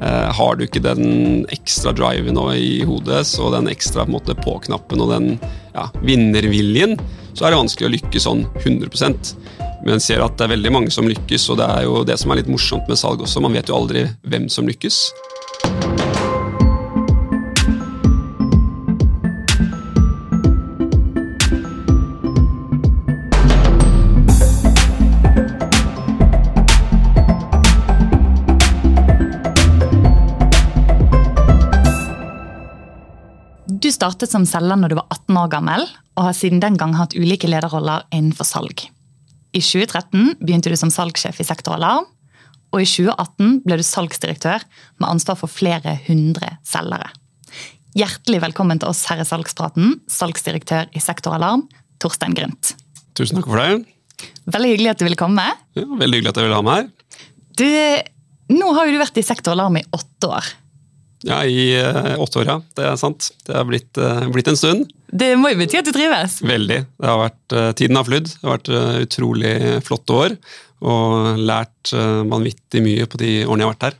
Eh, har du ikke den ekstra driven i hodet, så den ekstra på, på-knappen og den ja, vinnerviljen, så er det vanskelig å lykkes sånn 100% men ser at det er veldig mange som lykkes, og det er jo det som er litt morsomt med salg også. Man vet jo aldri hvem som lykkes. Startet som selger når du var 18 år gammel, og har siden den gang hatt ulike lederroller innenfor salg. I 2013 begynte du som salgssjef i Sektor Alarm, og i 2018 ble du salgsdirektør med ansvar for flere hundre selgere. Hjertelig velkommen til oss her i Salgspraten, salgsdirektør i Sektor Alarm, Torstein Grynt. Tusen takk for det. Veldig hyggelig at du ville komme. Ja, veldig hyggelig at jeg ville ha meg her. Du, nå har jo du vært i Sektor Alarm i åtte år. Ja, i uh, åtte år, ja. Det er sant. Det har blitt, uh, blitt, en stund. Det må jo bety at du trives? Veldig. Det har vært, uh, tiden har flydd. Det har vært utrolig flotte år. Og lært vanvittig mye på de årene jeg har vært her.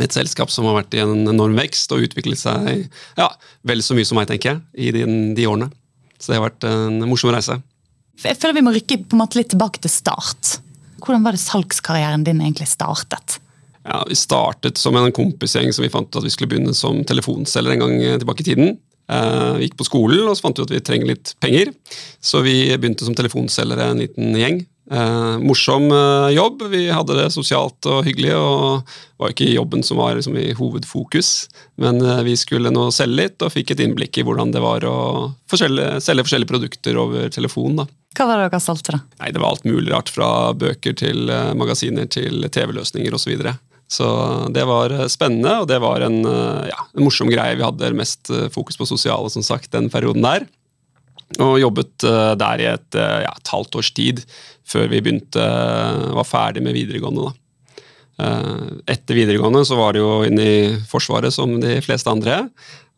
Et selskap som har vært i en enorm vekst og utviklet seg ja, vel så mye som meg, tenker jeg, i de, de årene. Så det har vært en morsom reise. Jeg føler vi må rykke på en måte litt tilbake til start. Hvordan var det salgskarrieren din egentlig startet? Ja, Vi startet som en kompisgjeng som vi fant at vi skulle begynne som telefonselger en gang eh, tilbake i tiden. Uh, vi gikk på skolen og så fant vi at vi trenger litt penger, så vi begynte som telefonselgere en liten gjeng. Eh, morsom uh, jobb. Vi hadde det sosialt og hyggelig. og var ikke jobben som var liksom, i hovedfokus, men vi skulle nå selge litt og fikk et innblikk i hvordan det var å forskjellige, selge forskjellige produkter over telefon. da. Hva var det dere solgte? da? Nei, Det var alt mulig rart, fra bøker til magasiner til TV-løsninger osv. Så det var eh, spennende, og det var en, eh, ja, en, morsom greie. Vi hadde mest eh, fokus på sosiale som sagt, den perioden der. Og jobbet der i et, ja, et halvt års tid før vi begynte, var ferdig med videregående. Da. Etter videregående så var det jo inne i Forsvaret som de fleste andre.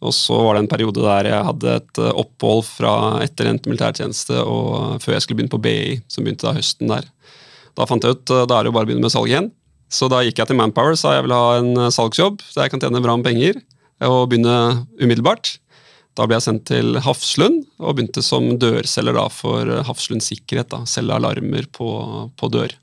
Og så var det en periode der jeg hadde et opphold fra etter militærtjeneste og før jeg skulle begynne på BI, som begynte da høsten der. Da fant jeg ut da er det jo bare å begynne med salg igjen. Så da gikk jeg til Manpower sa jeg vil ha en eh, salgsjobb så jeg kan tjene bra med penger. Og begynne umiddelbart. Da ble jeg sendt til Hafslund og begynte som dørselger da for Hafslund Sikkerhet. da, Selge alarmer på, på, dør.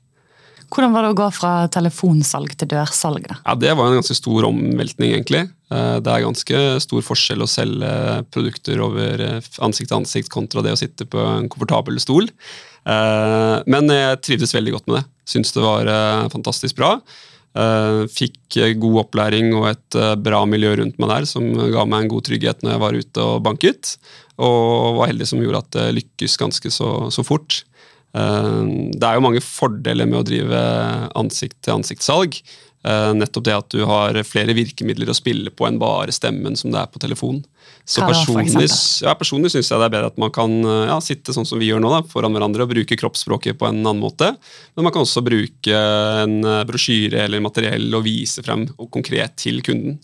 Hvordan var det å gå fra telefonsalg til dørsalg? da? Ja, Det var en ganske stor omveltning, egentlig. Eh, det er ganske stor forskjell å selge produkter over eh, ansikt til ansikt kontra det å sitte på en komfortabel stol. Men jeg trivdes veldig godt med det. Syns det var eh, fantastisk bra. Eh, fikk god opplæring og et eh, bra miljø rundt meg der som ga meg en god trygghet når jeg var ute og banket. Og var heldig som gjorde at det lykkes ganske så, så fort. Det er jo mange fordeler med å drive ansikt-til-ansikt-salg. Nettopp det at du har flere virkemidler å spille på enn bare stemmen som det er på telefon. Så personlig, ja, personlig syns jeg det er bedre at man kan eh, ja, sitte sånn som vi gjør nå, da, foran hverandre og bruke kroppsspråket på en annen måte. Men man kan også bruke en eh, brosjyre eller materiell og vise frem og konkret til kunden.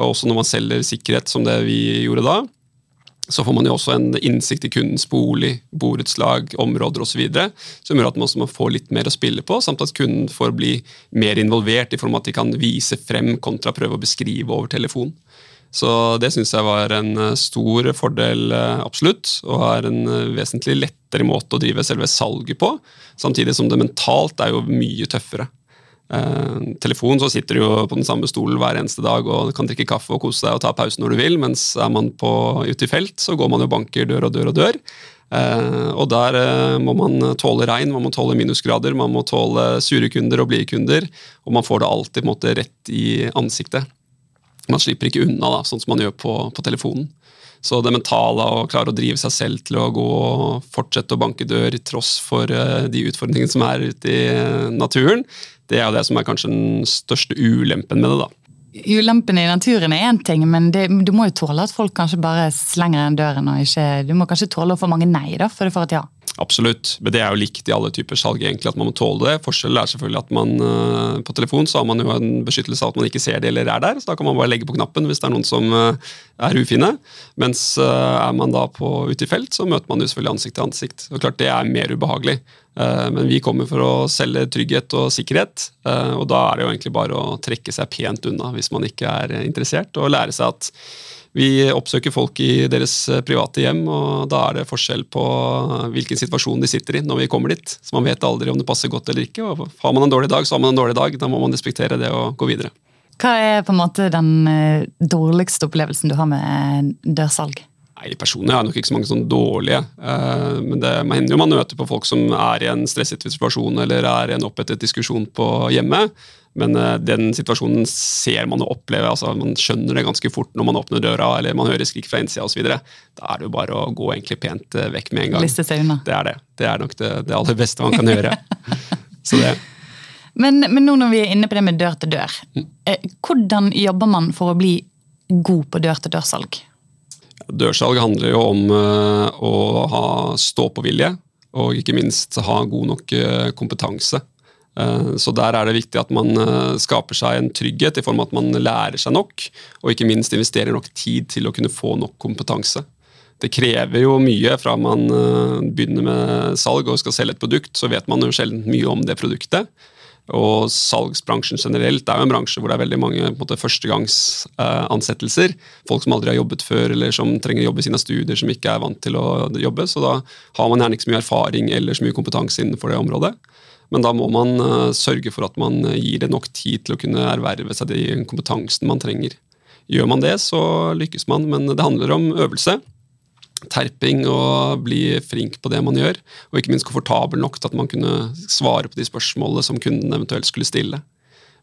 Og også når man selger sikkerhet, som det vi gjorde da, så får man jo også en innsikt i kundens bolig, borettslag, områder osv. Som gjør at man også må få litt mer å spille på, samt at kunden får bli mer involvert i form av at de kan vise frem kontra prøve å beskrive over telefon. Så det syns jeg var en eh, stor fordel, eh, absolutt. Og er en eh, vesentlig lettere måte å drive selve salget på. Samtidig som det mentalt er jo mye tøffere. Eh, telefon så sitter du jo på den samme stolen hver eneste dag og kan drikke kaffe og kose deg og ta pause når du vil, mens er man på, ute i felt, så går man jo banker dør og dør og dør. Eh, og der eh, må man tåle regn, man må tåle minusgrader, man må tåle sure kunder og blide kunder. Og man får det alltid måte rett i ansiktet. Man slipper ikke unna, da, sånn som man gjør på, på telefonen. Så det mentale å klare å drive seg selv til å gå og fortsette å banke dør tross for uh, de utfordringene som er ute i uh, naturen, det er jo det som er kanskje den største ulempen med det. da. Ulempen i naturen er én ting, men det, du må jo tåle at folk kanskje bare slenger igjen døren. og ikke, Du må kanskje tåle å få mange nei da, før du får et ja? Absolutt, men det er jo likt i alle typer salg. egentlig, at Man må tåle det. Forskjellen er selvfølgelig at man uh, på telefon så har man jo en beskyttelse av at man ikke ser det eller er der. så Da kan man bare legge på knappen hvis det er noen som uh, er ufine. Mens uh, er man da på ute i felt, så møter man jo selvfølgelig ansikt til ansikt. Og klart Det er mer ubehagelig. men vi kommer for å selge trygghet og sikkerhet. og da er det jo egentlig bare å trekke seg pent unna hvis man ikke er interessert, og lære seg at vi oppsøker folk i deres eh, private hjem, og da er det forskjell på eh, hvilken situasjon de sitter i når vi kommer dit. Så man vet aldri om det passer godt eller ikke. og Har man en dårlig dag, så har man en dårlig dag. Da må man respektere det og gå videre. Hva er på en måte den eh, dårligste opplevelsen du har med dørsalg? Nei, Personlig er nok ikke så mange sånn dårlige. Men det hender jo man møter på folk som er i en stresset situasjon eller er i en opphetet diskusjon på hjemmet. Men uh, den situasjonen ser man og opplever. altså Man skjønner det ganske fort når man åpner døra eller man hører skrik fra innsida osv. Da er det jo bare å gå egentlig pent uh, vekk med en gang. Liste seg unna. Det er det. Det er nok det, det aller beste man kan gjøre. Så det. Men, men, nå når vi er inne på det med dør til dør, mm. eh, hvordan jobber man for å bli god på dør-til-dør-salg? Dørsalg handler jo om uh, å ha stå-på-vilje, og ikke minst ha god nok kompetanse. Eh, så der er det viktig at man eh, skaper seg en trygghet i form av at man lærer seg nok, og ikke minst investerer nok tid til å kunne få nok kompetanse. Det krever jo mye fra man eh, begynner med salg og skal selge et produkt, så vet man jo sjelden mye om det produktet. Og salgsbransjen generelt er jo en bransje hvor det er veldig mange på førstegangsansettelser. Folk som aldri har jobbet før, eller som trenger å jobbe i sine studier, som ikke er vant til å jobbe. Så da har man gjerne ikke så mye erfaring eller så mye kompetanse innenfor det området. Men da må man uh, sørge for at man eh, gir det nok tid til å kunne erverve seg den kompetansen man trenger. Gjør man det, så lykkes man, men det handler om øvelse. Terping og bli flink på det man gjør, og ikke minst komfortabel nok til at man kunne svare på de spørsmålene som kunden eventuelt skulle stille.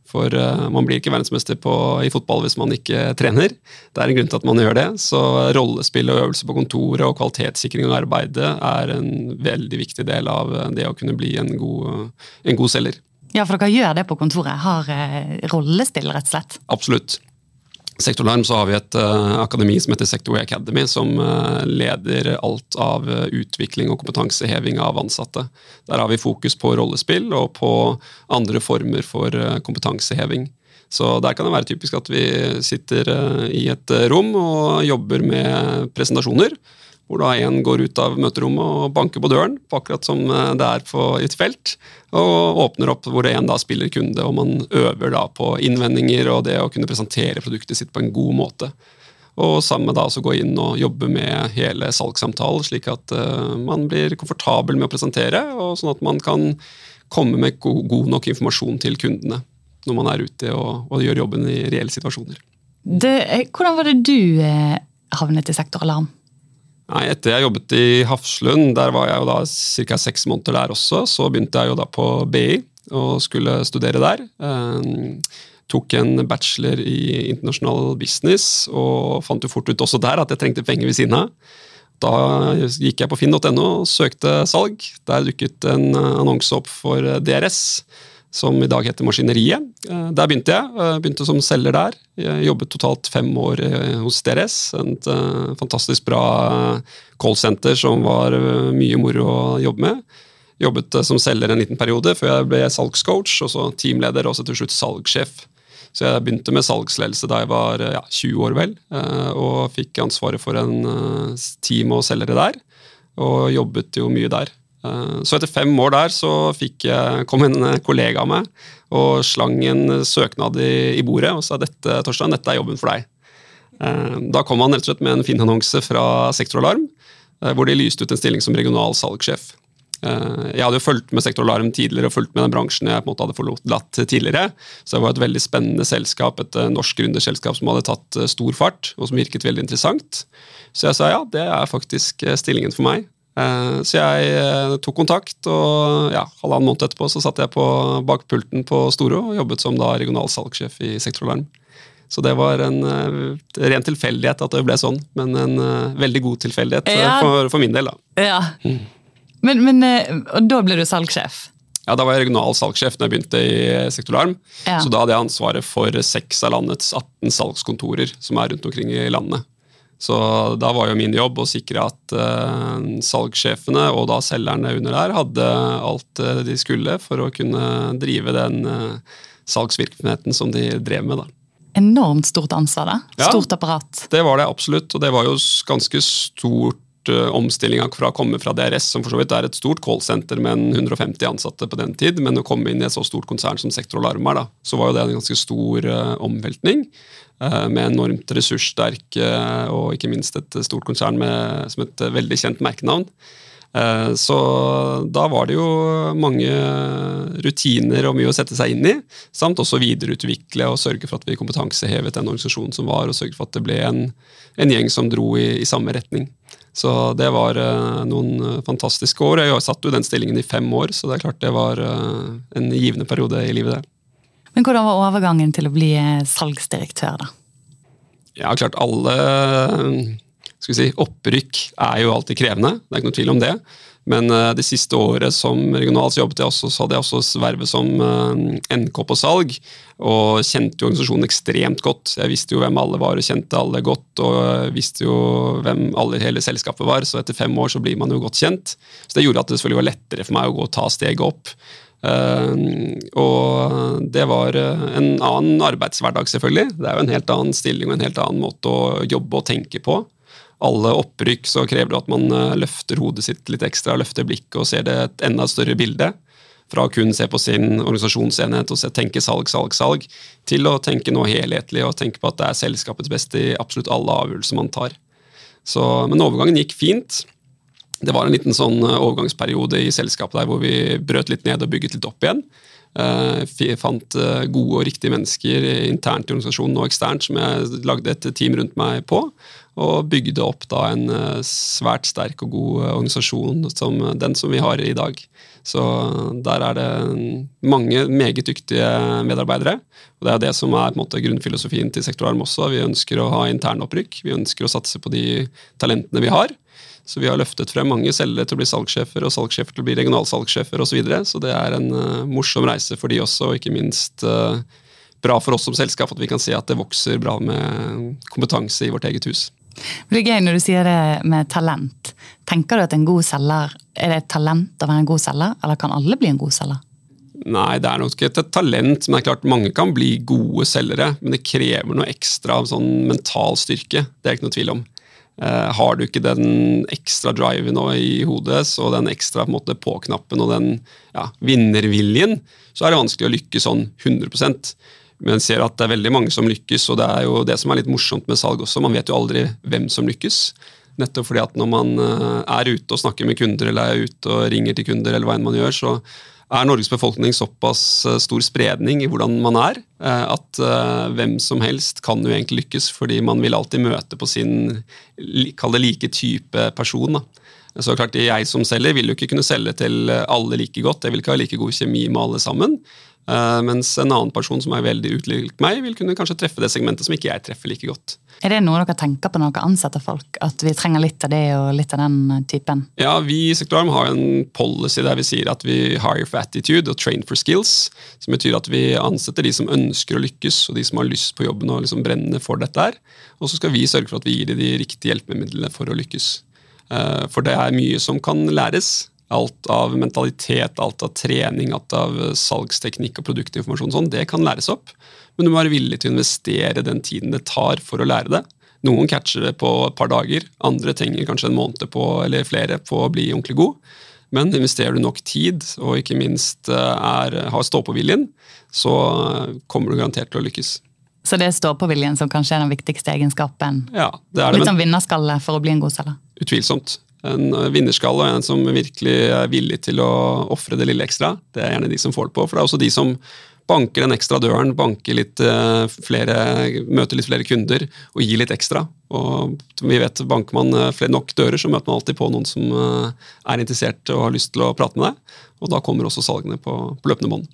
For uh, man blir ikke verdensmester på, i fotball hvis man ikke trener. Det er en grunn til at man gjør det. Så rollespill og øvelse på kontoret og kvalitetssikring av arbeidet er en veldig viktig del av det å kunne bli en god, en god selger. Ja, for dere gjør det på kontoret? Har uh, rollespill, rett og slett? Absolutt. Sektorlarm så har vi et uh, akademi som heter Sectorway Academy, som uh, leder alt av uh, utvikling og kompetanseheving av ansatte. Der har vi fokus på rollespill og på andre former for kompetanseheving. Så Der kan det være typisk at vi sitter i et rom og jobber med presentasjoner hvor da en går ut av møterommet og banker på døren, akkurat som eh, det er på et felt, og åpner opp hvor én da spiller kunde, og man øver da på innvendinger og det å kunne presentere produktet sitt på en god måte. Og sammen da også gå inn og jobbe med hele salgssamtalen, slik at uh, man blir komfortabel med å presentere, og sånn at man kan komme med god, nok informasjon til kundene når man er ute og, og gjør jobben i reelle situasjoner. Det, eh, hvordan var det du eh, havnet i sektoralarm? Nei, Etter jeg jobbet i Hafslund, der var jeg jo da ca. seks måneder der også, så begynte jeg jo da på BI og skulle studere der. Eh, tok en bachelor i internasjonal business og fant jo fort ut også der at jeg trengte penger ved siden av. Da gikk jeg på finn.no og søkte salg. Der dukket en annonse opp for DRS som i dag heter Maskineriet. Eh, der begynte jeg. Eh, begynte som selger der. Jeg jobbet totalt fem år eh, hos DRS. Et fantastisk bra callsenter som var mye moro å jobbe med. Jobbet som selger en liten periode før jeg ble salgscoach, og så teamleder og så til slutt salgssjef. Så jeg begynte med salgsledelse da jeg var ja, 20 år, vel, og fikk ansvaret for en team og selgere der. Og jobbet jo mye der. Eh, så etter fem år der så jeg, kom en kollega av meg og slang en søknad i, i bordet og sa dette Torstein, dette er jobben for deg. Eh, da kom han rett og slett med en fin annonse fra Sektoralarm, eh, hvor de lyste ut en stilling som regional salgssjef. Jeg hadde jo fulgt med Sektoralarm tidligere og fulgt med den bransjen jeg på en måte hadde forlatt tidligere. Så det var et veldig spennende selskap, et norsk gründerselskap som hadde tatt stor fart, og som virket veldig interessant. Så jeg sa ja, det er faktisk stillingen for meg. Eh, så jeg eh, tok kontakt, og ja, halvannen måned etterpå så satt jeg på bakpulten på Storo og jobbet som da regional salgssjef i Sektoralarm. Så det var en uh, ren tilfeldighet at det ble sånn, men en veldig god tilfeldighet ja. for, for, min del. da. Ja. Mm. Men, men Og da ble du salgssjef? Ja, Da var jeg regional salgssjef når jeg begynte i Sektoralarm. Ja. Så da hadde jeg ansvaret for seks av landets 18 salgskontorer som er rundt omkring i landet. Så da var jo min jobb å sikre at uh, salgssjefene og da selgerne under der hadde alt uh, de skulle for å kunne drive den uh, salgsvirksomheten som de drev med. da. Enormt stort ansvar, da. Stort ja, apparat. Det var det absolutt, og det var jo ganske stort omstillinga fra å komme fra DRS, som for så vidt er et stort callsenter med 150 ansatte på den tid, men å komme inn i et så stort konsern som Sektor Alarm er, da, så var jo det en ganske stor omveltning. Eh, med enormt ressurssterk og ikke minst et stort konsern med, som et veldig kjent merkenavn. Eh, så da var det jo mange rutiner og mye å sette seg inn i, samt også videreutvikle og sørge for at vi kompetansehevet den organisasjonen som var, og sørge for at det ble en, en gjeng som dro i, i, samme retning. Så det var noen fantastiske år. Jeg satt jo den stillingen i fem år, så det er klart det var en givende periode i livet, det. Men hvordan var overgangen til å bli eh, salgsdirektør, da? Ja, klart alle skal vi si, opprykk er jo alltid krevende, det er ikke noe tvil om det. Men uh, det siste året som regionalt jobbet jeg også, så hadde jeg også vervet som uh, NK på salg. Og kjente jo organisasjonen ekstremt godt. Jeg visste jo hvem alle var og kjente alle godt. Og visste jo hvem alle hele selskapet var, så etter fem år så blir man jo godt kjent. Så det gjorde at det selvfølgelig var lettere for meg å gå og ta steget opp. Uh, og det var eh, en annen arbeidshverdag, selvfølgelig. Det er jo en helt annen stilling og en helt annen måte å jobbe og tenke på. Alle opprykk så krever det at man eh, løfter hodet sitt litt ekstra, løfter blikket og ser det et enda større bilde. Fra å kun se på sin organisasjonsenhet og tenke salg, salg, salg, til å tenke noe helhetlig og tenke på at det er selskapets beste i absolutt alle avgjørelser man tar. Så, men overgangen gikk fint det var en liten sånn eh, overgangsperiode i selskapet der hvor vi brøt litt ned og bygget litt opp igjen. Vi eh, fant eh, gode og riktige mennesker internt i organisasjonen og eksternt som jeg lagde et team rundt meg på. Og bygde opp da en svært sterk og god organisasjon som den som vi har i dag. Så der er det mange meget dyktige medarbeidere. Og det er det som er på en måte grunnfilosofien til Sektorarm også. Vi ønsker å ha internopprykk. Vi ønsker å satse på de talentene vi har. Så vi har løftet frem mange selgere til å bli salgssjefer, og salgssjefer til å bli regionalsalgssjefer osv. Så, videre. så det er en uh, morsom reise for de også, og ikke minst uh, bra for oss som selskap at vi kan se at det vokser bra med kompetanse i vårt eget hus. Det er gøy når du sier det med talent. Tenker du at en god selger, Er det et talent å være en god selger, eller kan alle bli en god selger? Nei, det er nok ikke et talent, men det er klart mange kan bli gode selgere. Men det krever noe ekstra av sånn mental styrke. Det er ikke noe tvil om. Uh, har du ikke den ekstra driven i hodet og den ekstra på, på-knappen og den ja, vinnerviljen, så er det vanskelig å lykkes sånn 100% Men ser at det er veldig mange som lykkes, og det er jo det som er litt morsomt med salg også. Man vet jo aldri hvem som lykkes. Nettopp fordi at når man uh, er ute og snakker med kunder eller er ute og ringer til kunder, eller hva enn man gjør, så er Norges befolkning såpass eh, stor spredning i hvordan man er, eh, at eh, hvem som helst kan jo egentlig lykkes, fordi man vil alltid møte på sin kall det like type person. Da. Så klart, Jeg som selger vil jo ikke kunne selge til alle like godt, jeg vil ikke ha like god kjemi med alle sammen. Uh, mens en annen person som er veldig utlikt meg, vil kunne kanskje treffe det segmentet som ikke jeg treffer like godt. Er det noe dere tenker på når dere ansetter folk? At vi trenger litt av det og litt av den typen? Ja, vi i Sektorarm har en policy der vi sier at vi hire for attitude og train for skills. Som betyr at vi ansetter de som ønsker å lykkes, og de som har lyst på jobben og liksom brenner for dette her. Og så skal vi sørge for at vi gir dem de riktige hjelpemidlene for å lykkes. Uh, for det er mye som kan læres. Alt av mentalitet, alt av trening, alt av salgsteknikk og produktinformasjon, sånn, det kan læres opp. Men du må være villig til å investere den tiden det tar for å lære det. Noen catcher det på et par dager, andre trenger kanskje en måned på, eller flere på å bli ordentlig god. Men investerer du nok tid, og ikke minst eh, er, har stå-på-viljen, så kommer du garantert til å lykkes. Så det er stå-på-viljen som kanskje er den viktigste egenskapen? Ja, det er det. Litt sånn vinnerskalle for å bli en god selger? Utvilsomt en vinnerskalle og en som virkelig er villig til å ofre det lille ekstra. Det er gjerne de som får det på, for det er også de som banker den ekstra døren, banker litt eh, flere, møter litt flere kunder og gir litt ekstra. Og vi vet, Banker man eh, flere nok dører, så møter man alltid på noen som eh, er interessert og har lyst til å prate med deg. Og da kommer også salgene på, på løpende bånd.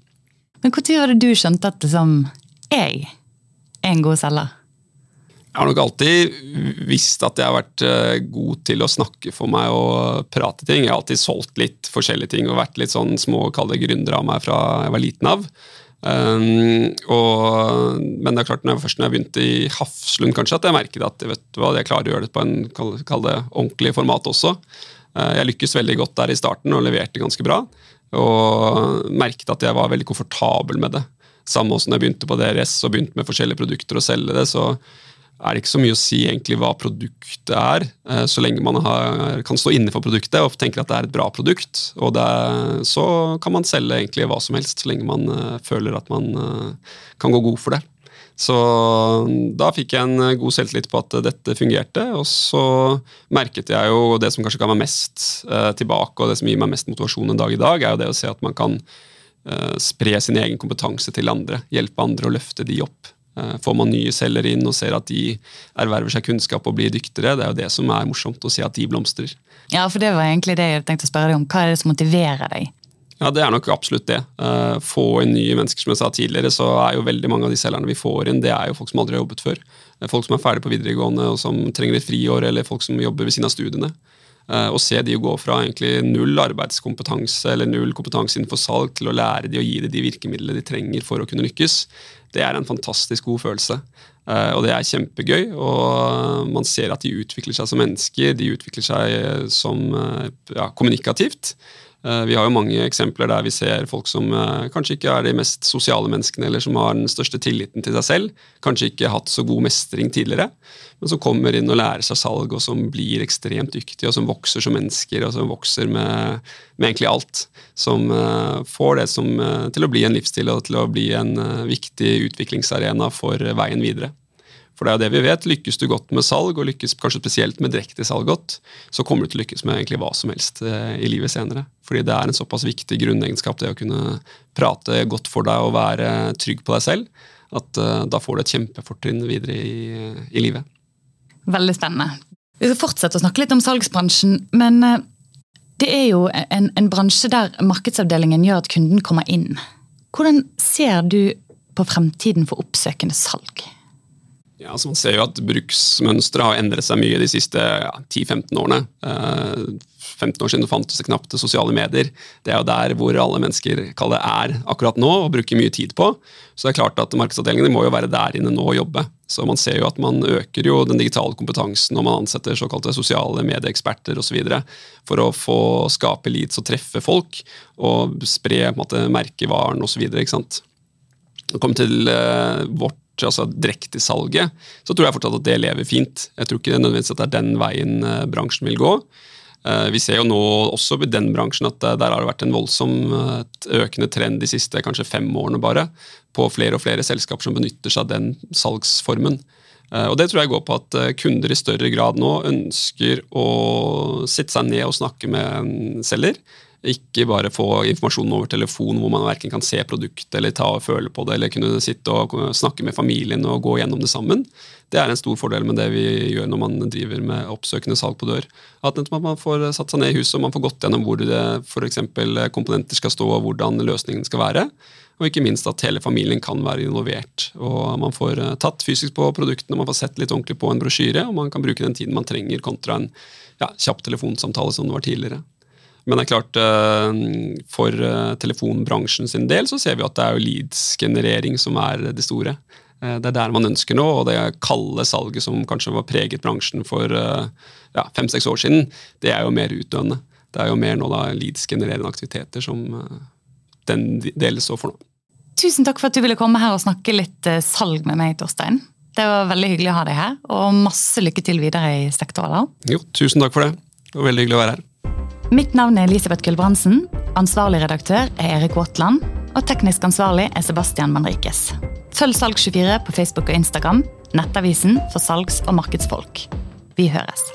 Men Når har du skjønt at liksom, jeg er en god selger? Jeg har nok alltid visst at jeg har vært eh, god til å snakke for meg og prate ting. Jeg har alltid solgt litt forskjellige ting og vært litt sånn små kalde gründere av meg fra jeg var liten av. Um, og, men det er klart når jeg, først når jeg begynte i Hafslund, kanskje, at jeg merket at vet du hva, jeg klarer å gjøre det på en kall det ordentlig format også. Uh, jeg lykkes veldig godt der i starten og leverte ganske bra. Og merket at jeg var veldig komfortabel med det. Samme som jeg begynte på DRS og begynte med forskjellige produkter og selge det, så er det ikke så mye å si egentlig hva produktet er, uh, så lenge man har, kan stå inne for produktet og tenker at det er et bra produkt. Og er, så kan man selge egentlig hva som helst, så lenge man uh, føler at man kan gå god for det. Så da fikk jeg en god selvtillit på at dette fungerte. Og så merket jeg jo det som kanskje ga meg mest eh, tilbake, og det som gir meg mest motivasjon en dag i dag, er jo det å se at man kan eh, spre sin egen kompetanse til andre. Hjelpe andre å løfte de opp. Eh, får man nye celler inn og ser at de erverver seg kunnskap og blir dyktigere, det er jo det som er morsomt, å se at de blomstrer. Ja, for det var egentlig det jeg tenkte å spørre deg om. Hva er det som motiverer deg? Ja, det er nok absolutt det. Uh, få inn nye mennesker, som jeg sa tidligere, så er jo veldig mange av de selgerne vi får inn, det er jo folk som aldri har jobbet før. Folk som er ferdig på videregående og som trenger et friår, eller folk som jobber ved siden av studiene. Å se de gå fra null arbeidskompetanse eller null kompetanse innenfor salg til å lære de å gi dem de virkemidlene de trenger for å kunne lykkes, det er en fantastisk god følelse. Uh, og det er kjempegøy. Og man ser at de utvikler seg som mennesker, de utvikler seg som ja, kommunikativt. Eh, vi har jo mange eksempler der vi ser folk som eh, kanskje ikke er de mest sosiale menneskene, eller som har den største tilliten til seg selv, kanskje ikke hatt så god mestring tidligere, men som kommer inn og lærer seg salg, og som blir ekstremt dyktige, og som vokser som mennesker, og som vokser med, med egentlig alt. Som uh, får det som, til å bli en livsstil og til å bli en viktig utviklingsarena for veien videre. For det er det vi vet. Lykkes du godt med salg, og lykkes kanskje spesielt med direktesalg godt, så kommer du til å lykkes med egentlig hva som helst eh, i livet senere. Fordi det er en såpass viktig grunnegenskap, det å kunne prate godt for deg og være trygg på deg selv, at uh, da får du et kjempefortrinn videre i, i, livet. Veldig spennende. Vi skal fortsette å snakke litt om salgsbransjen, men uh, det er jo en, en bransje der markedsavdelingen gjør at kunden kommer inn. Hvordan ser du på fremtiden for oppsøkende salg? Ja, altså Man ser jo at bruksmønsteret har endret seg mye de siste ja, 10-15 årene. Eh, 15 år siden fantes det knapt sosiale medier. Det er jo der hvor alle mennesker kaller er akkurat nå og bruker mye tid på. Så det er klart at markedsavdelingene må jo være der inne nå og jobbe. Så man ser jo at man øker jo den digitale kompetansen når man ansetter såkalte sosiale medieeksperter osv. For å få skape leads og treffe folk og spre på en måte, merkevaren osv. Komme til eh, vårt altså direktesalget, så tror jeg fortsatt at det lever fint. Jeg tror ikke det nødvendigvis at det er den veien eh, bransjen vil gå. Eh, vi ser jo nå også i den bransjen at eh, der har det vært en voldsom økende trend de siste kanskje fem årene bare, på flere og flere selskaper som benytter seg av den salgsformen. Og Det tror jeg går på at kunder i større grad nå ønsker å sitte seg ned og snakke med en selger. Ikke bare få informasjon over telefon hvor man verken kan se produktet eller ta og føle på det, eller kunne sitte og snakke med familien og gå gjennom det sammen. Det er en stor fordel med det vi gjør når man driver med oppsøkende salg på dør. At man får satt seg ned i huset og man får gått gjennom hvor f.eks. komponenter skal stå og hvordan løsningen skal være. Og ikke minst at hele familien kan være involvert. og Man får eh, tatt fysisk på produktene, man får sett litt ordentlig på en brosjyre, og man kan bruke den tiden man trenger, kontra en ja, kjapp telefonsamtale som det var tidligere. Men det er klart, eh, for eh, telefonbransjen sin del så ser vi at det er jo leads-generering som er det store. Eh, det er der man ønsker nå, og det kalde salget som kanskje var preget bransjen for ja, fem-seks år siden, det er jo mer utdøende. Det er jo mer nå da leads-genererende aktiviteter som den delen står for nå. Tusen takk for at du ville komme her og snakke litt salg med meg, Torstein. Det var veldig hyggelig å ha deg her, og masse lykke til videre i sektorer. Jo, tusen takk for det. Det var veldig hyggelig å være her. Mitt navn er Elisabeth Gulbrandsen. Ansvarlig redaktør er Erik Våtland. Og teknisk ansvarlig er Sebastian Manrikes. Følg Salg24 på Facebook og Instagram, nettavisen for salgs- og markedsfolk. Vi høres.